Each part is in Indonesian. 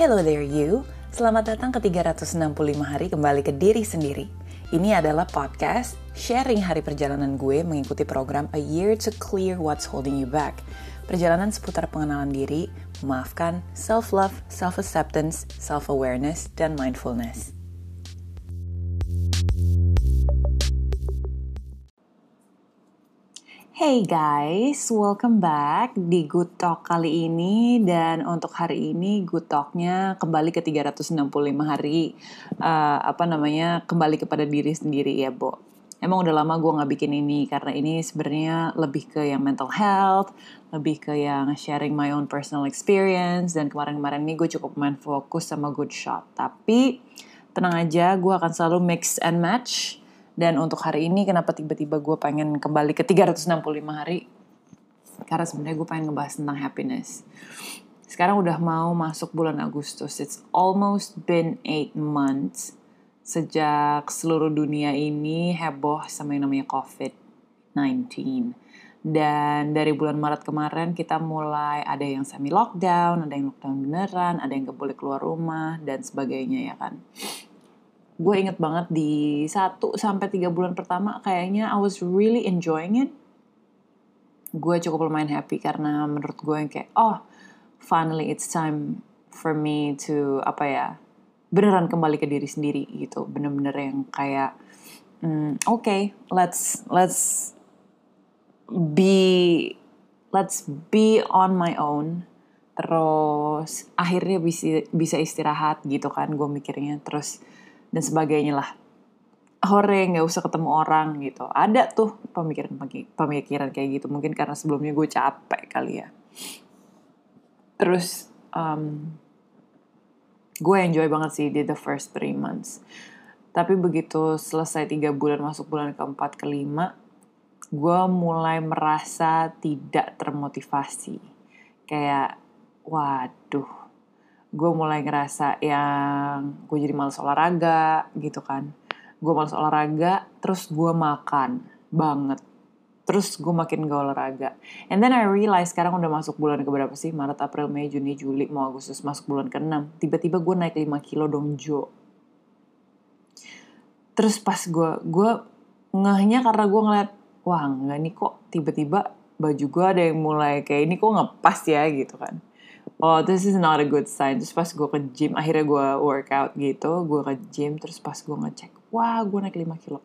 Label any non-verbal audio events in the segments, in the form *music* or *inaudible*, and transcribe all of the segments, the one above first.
Hello there you, selamat datang ke 365 hari kembali ke diri sendiri. Ini adalah podcast sharing hari perjalanan gue mengikuti program A Year to Clear What's Holding You Back. Perjalanan seputar pengenalan diri, memaafkan, self-love, self-acceptance, self-awareness, dan mindfulness. Hey guys, welcome back di Good Talk kali ini dan untuk hari ini Good Talknya kembali ke 365 hari uh, apa namanya kembali kepada diri sendiri ya Bo. Emang udah lama gue nggak bikin ini karena ini sebenarnya lebih ke yang mental health, lebih ke yang sharing my own personal experience dan kemarin-kemarin ini gue cukup main fokus sama good shot. Tapi tenang aja, gue akan selalu mix and match dan untuk hari ini kenapa tiba-tiba gue pengen kembali ke 365 hari? Karena sebenarnya gue pengen ngebahas tentang happiness. Sekarang udah mau masuk bulan Agustus. It's almost been 8 months sejak seluruh dunia ini heboh sama yang namanya COVID-19. Dan dari bulan Maret kemarin kita mulai ada yang semi lockdown, ada yang lockdown beneran, ada yang gak boleh keluar rumah dan sebagainya ya kan gue inget banget di satu sampai tiga bulan pertama kayaknya I was really enjoying it. Gue cukup lumayan happy karena menurut gue yang kayak oh finally it's time for me to apa ya beneran kembali ke diri sendiri gitu. Bener-bener yang kayak mm, oke okay, let's let's be let's be on my own. Terus akhirnya bisa bisa istirahat gitu kan gue mikirnya. Terus dan sebagainya lah. Hore nggak usah ketemu orang gitu. Ada tuh pemikiran pemikiran kayak gitu. Mungkin karena sebelumnya gue capek kali ya. Terus um, gue enjoy banget sih di the first three months. Tapi begitu selesai tiga bulan masuk bulan keempat kelima gue mulai merasa tidak termotivasi. Kayak waduh gue mulai ngerasa yang gue jadi males olahraga gitu kan. Gue males olahraga terus gue makan banget. Terus gue makin gak olahraga. And then I realize sekarang udah masuk bulan ke berapa sih? Maret April Mei Juni Juli mau Agustus masuk bulan ke 6 tiba-tiba gue naik 5 kilo dong Jo. Terus pas gue gue ngehnya karena gue ngeliat wah nggak nih kok tiba-tiba baju gue ada yang mulai kayak ini kok ngepas ya? Gitu kan oh this is not a good sign. Terus pas gue ke gym akhirnya gue workout gitu gue ke gym terus pas gue ngecek wah gue naik 5 kilo.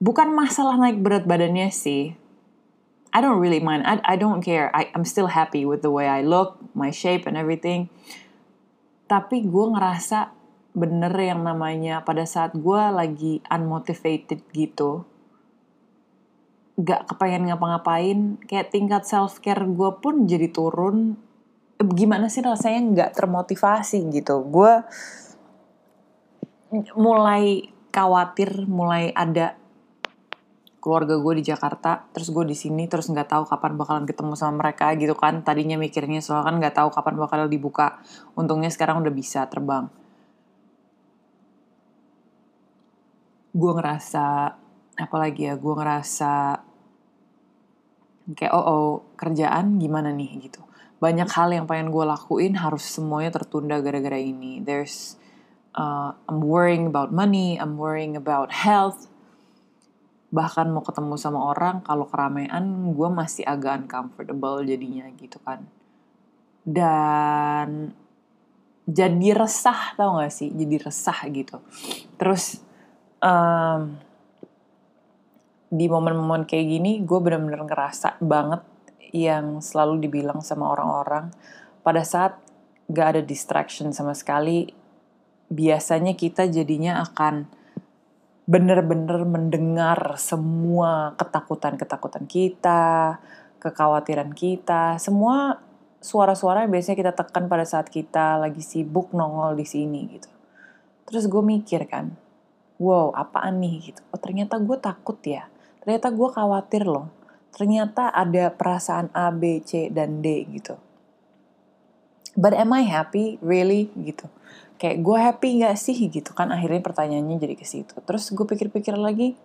Bukan masalah naik berat badannya sih. I don't really mind. I, I don't care. I, I'm still happy with the way I look my shape and everything. Tapi gue ngerasa bener yang namanya pada saat gue lagi unmotivated gitu gak kepengen ngapa-ngapain kayak tingkat self care gue pun jadi turun gimana sih rasanya nggak termotivasi gitu. Gue mulai khawatir mulai ada keluarga gue di Jakarta terus gue di sini terus nggak tahu kapan bakalan ketemu sama mereka gitu kan. Tadinya mikirnya soalnya kan nggak tahu kapan bakal dibuka. Untungnya sekarang udah bisa terbang. Gue ngerasa apalagi ya gue ngerasa kayak oh oh kerjaan gimana nih? gitu banyak hal yang pengen gue lakuin harus semuanya tertunda gara-gara ini. There's uh, I'm worrying about money, I'm worrying about health. Bahkan mau ketemu sama orang kalau keramaian gue masih agak uncomfortable jadinya gitu kan. Dan jadi resah tau gak sih? Jadi resah gitu. Terus um, di momen-momen kayak gini gue bener-bener ngerasa banget yang selalu dibilang sama orang-orang pada saat gak ada distraction sama sekali biasanya kita jadinya akan bener-bener mendengar semua ketakutan-ketakutan kita, kekhawatiran kita, semua suara-suara yang biasanya kita tekan pada saat kita lagi sibuk nongol di sini gitu. Terus gue mikir kan, wow apaan nih gitu. Oh ternyata gue takut ya, ternyata gue khawatir loh ternyata ada perasaan A, B, C, dan D gitu. But am I happy? Really? Gitu. Kayak gue happy gak sih gitu kan akhirnya pertanyaannya jadi ke situ. Terus gue pikir-pikir lagi,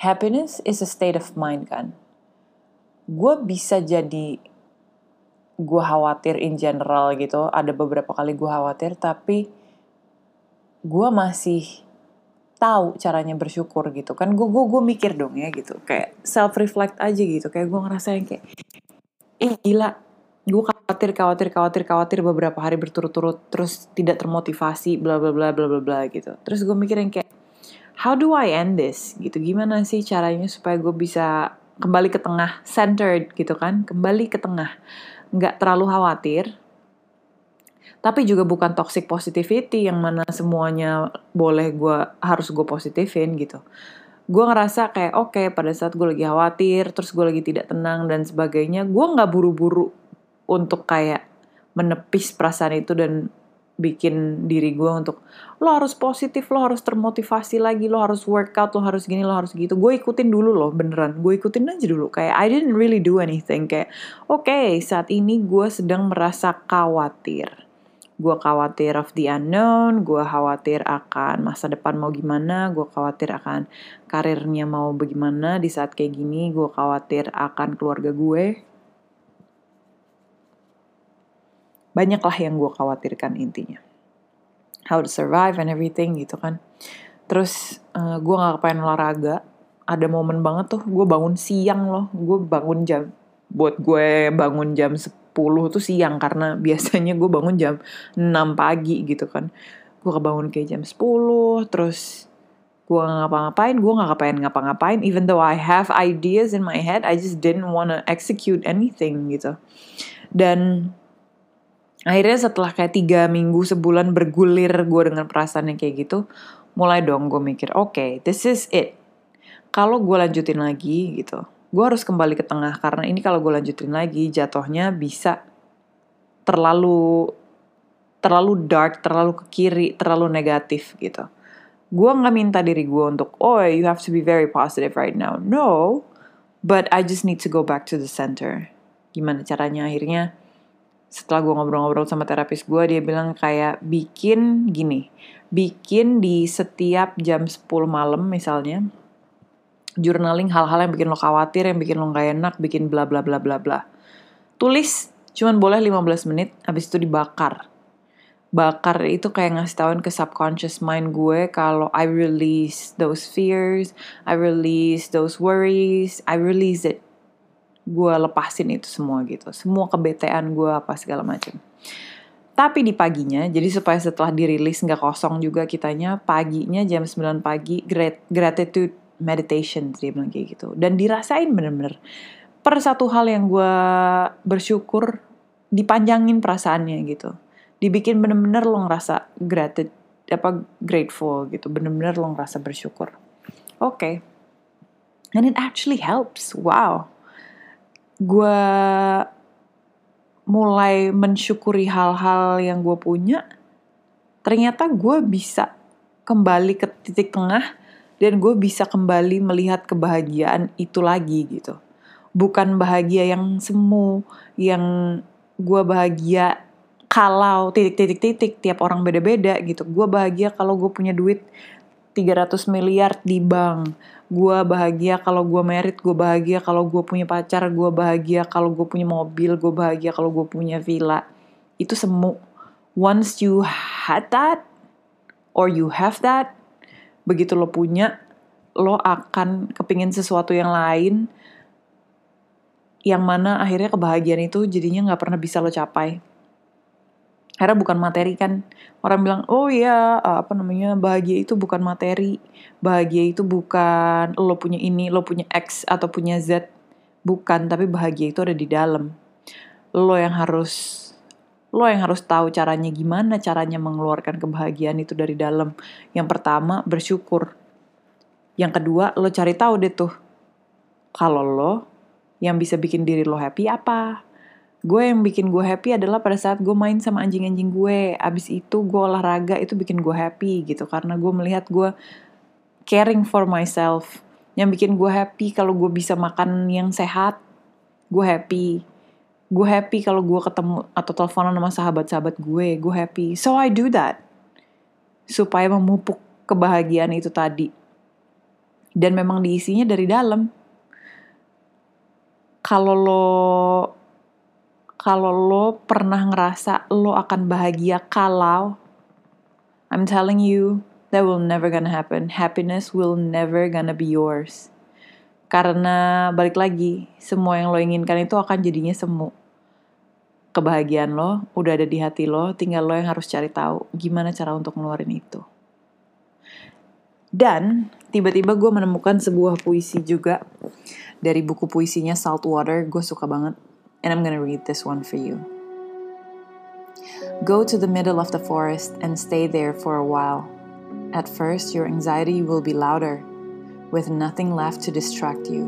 happiness is a state of mind kan. Gue bisa jadi gue khawatir in general gitu ada beberapa kali gue khawatir tapi gue masih tahu caranya bersyukur gitu. Kan gue gue gue mikir dong ya gitu. Kayak self reflect aja gitu. Kayak gue ngerasain kayak eh gila. Gue khawatir khawatir khawatir khawatir beberapa hari berturut-turut terus tidak termotivasi bla bla bla bla bla bla gitu. Terus gue mikirin kayak how do I end this? Gitu. Gimana sih caranya supaya gue bisa kembali ke tengah centered gitu kan? Kembali ke tengah. Nggak terlalu khawatir tapi juga bukan toxic positivity yang mana semuanya boleh gue harus gue positifin gitu. Gue ngerasa kayak oke okay, pada saat gue lagi khawatir terus gue lagi tidak tenang dan sebagainya gue nggak buru-buru untuk kayak menepis perasaan itu dan bikin diri gue untuk lo harus positif lo harus termotivasi lagi lo harus workout lo harus gini lo harus gitu. Gue ikutin dulu loh beneran. Gue ikutin aja dulu. Kayak I didn't really do anything. Kayak oke okay, saat ini gue sedang merasa khawatir gue khawatir of the unknown gue khawatir akan masa depan mau gimana gue khawatir akan karirnya mau bagaimana di saat kayak gini gue khawatir akan keluarga gue. Banyaklah yang gue khawatirkan intinya. How to survive and everything gitu kan. Terus uh, eh, gue gak kepengen olahraga. Ada momen banget tuh gue bangun siang loh. Gue bangun jam buat gue bangun jam 10 tuh siang karena *laughs* biasanya gue bangun jam 6 pagi gitu kan. Gue kebangun kayak jam 10 terus gue gak ngapa-ngapain gue gak kepengen ngapa-ngapain. Even though I have ideas in my head I just didn't wanna execute anything gitu. Dan akhirnya setelah kayak tiga minggu sebulan bergulir gue dengan perasaan yang kayak gitu mulai dong gue mikir oke okay, this is it. Kalau gue lanjutin lagi gitu gue harus kembali ke tengah karena ini kalau gue lanjutin lagi jatuhnya bisa terlalu terlalu dark terlalu ke kiri terlalu negatif gitu. Gue nggak minta diri gue untuk oh you have to be very positive right now. No but I just need to go back to the center. Gimana caranya? Akhirnya setelah gue ngobrol-ngobrol sama terapis gue dia bilang kayak bikin gini bikin di setiap jam 10 malam misalnya journaling hal-hal yang bikin lo khawatir yang bikin lo gak enak bikin bla bla bla bla bla. Tulis cuman boleh 15 menit habis itu dibakar. Bakar itu kayak ngasih tauin ke subconscious mind gue kalau I release those fears, I release those worries, I release it. Gue lepasin itu semua gitu. Semua kebetean gue apa segala macam tapi di paginya jadi supaya setelah dirilis nggak kosong juga kitanya paginya jam 9 pagi grat gratitude meditation dia bilang kayak gitu. Dan dirasain bener-bener. Per satu hal yang gue bersyukur dipanjangin perasaannya gitu. Dibikin bener-bener lo ngerasa gratitude apa grateful gitu. Bener-bener lo ngerasa bersyukur. Oke. Okay. and it actually helps. Wow. Gue mulai mensyukuri hal-hal yang gue punya, ternyata gue bisa kembali ke titik tengah dan gue bisa kembali melihat kebahagiaan itu lagi gitu. Bukan bahagia yang semu, yang gue bahagia kalau titik-titik-titik tiap orang beda-beda gitu. Gue bahagia kalau gue punya duit 300 miliar di bank gue bahagia kalau gue merit gue bahagia kalau gue punya pacar gue bahagia kalau gue punya mobil gue bahagia kalau gue punya villa itu semu once you had that or you have that begitu lo punya lo akan kepingin sesuatu yang lain yang mana akhirnya kebahagiaan itu jadinya nggak pernah bisa lo capai. Karena bukan materi kan. Orang bilang oh ya apa namanya bahagia itu bukan materi. Bahagia itu bukan lo punya ini lo punya X atau punya Z. Bukan tapi bahagia itu ada di dalam. Lo yang harus lo yang harus tahu caranya gimana caranya mengeluarkan kebahagiaan itu dari dalam. Yang pertama bersyukur. Yang kedua lo cari tahu deh tuh kalau lo yang bisa bikin diri lo happy apa? Gue yang bikin gue happy adalah pada saat gue main sama anjing-anjing gue. Abis itu gue olahraga itu bikin gue happy gitu. Karena gue melihat gue caring for myself. Yang bikin gue happy kalau gue bisa makan yang sehat gue happy gue happy kalau gue ketemu atau teleponan sama sahabat-sahabat gue gue happy so I do that supaya memupuk kebahagiaan itu tadi dan memang diisinya dari dalam kalau lo kalau lo pernah ngerasa lo akan bahagia kalau I'm telling you that will never gonna happen. Happiness will never gonna be yours. Karena balik lagi, semua yang lo inginkan itu akan jadinya semu. Kebahagiaan lo udah ada di hati lo, tinggal lo yang harus cari tahu gimana cara untuk ngeluarin itu. Dan tiba-tiba gue menemukan sebuah puisi juga dari buku puisinya Saltwater, gue suka banget. And I'm gonna read this one for you. Go to the middle of the forest and stay there for a while. At first, your anxiety will be louder, with nothing left to distract you,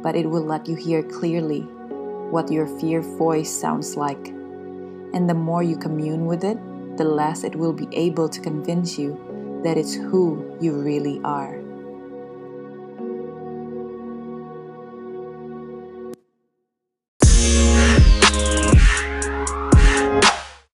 but it will let you hear clearly what your fear voice sounds like. And the more you commune with it, the less it will be able to convince you that it's who you really are.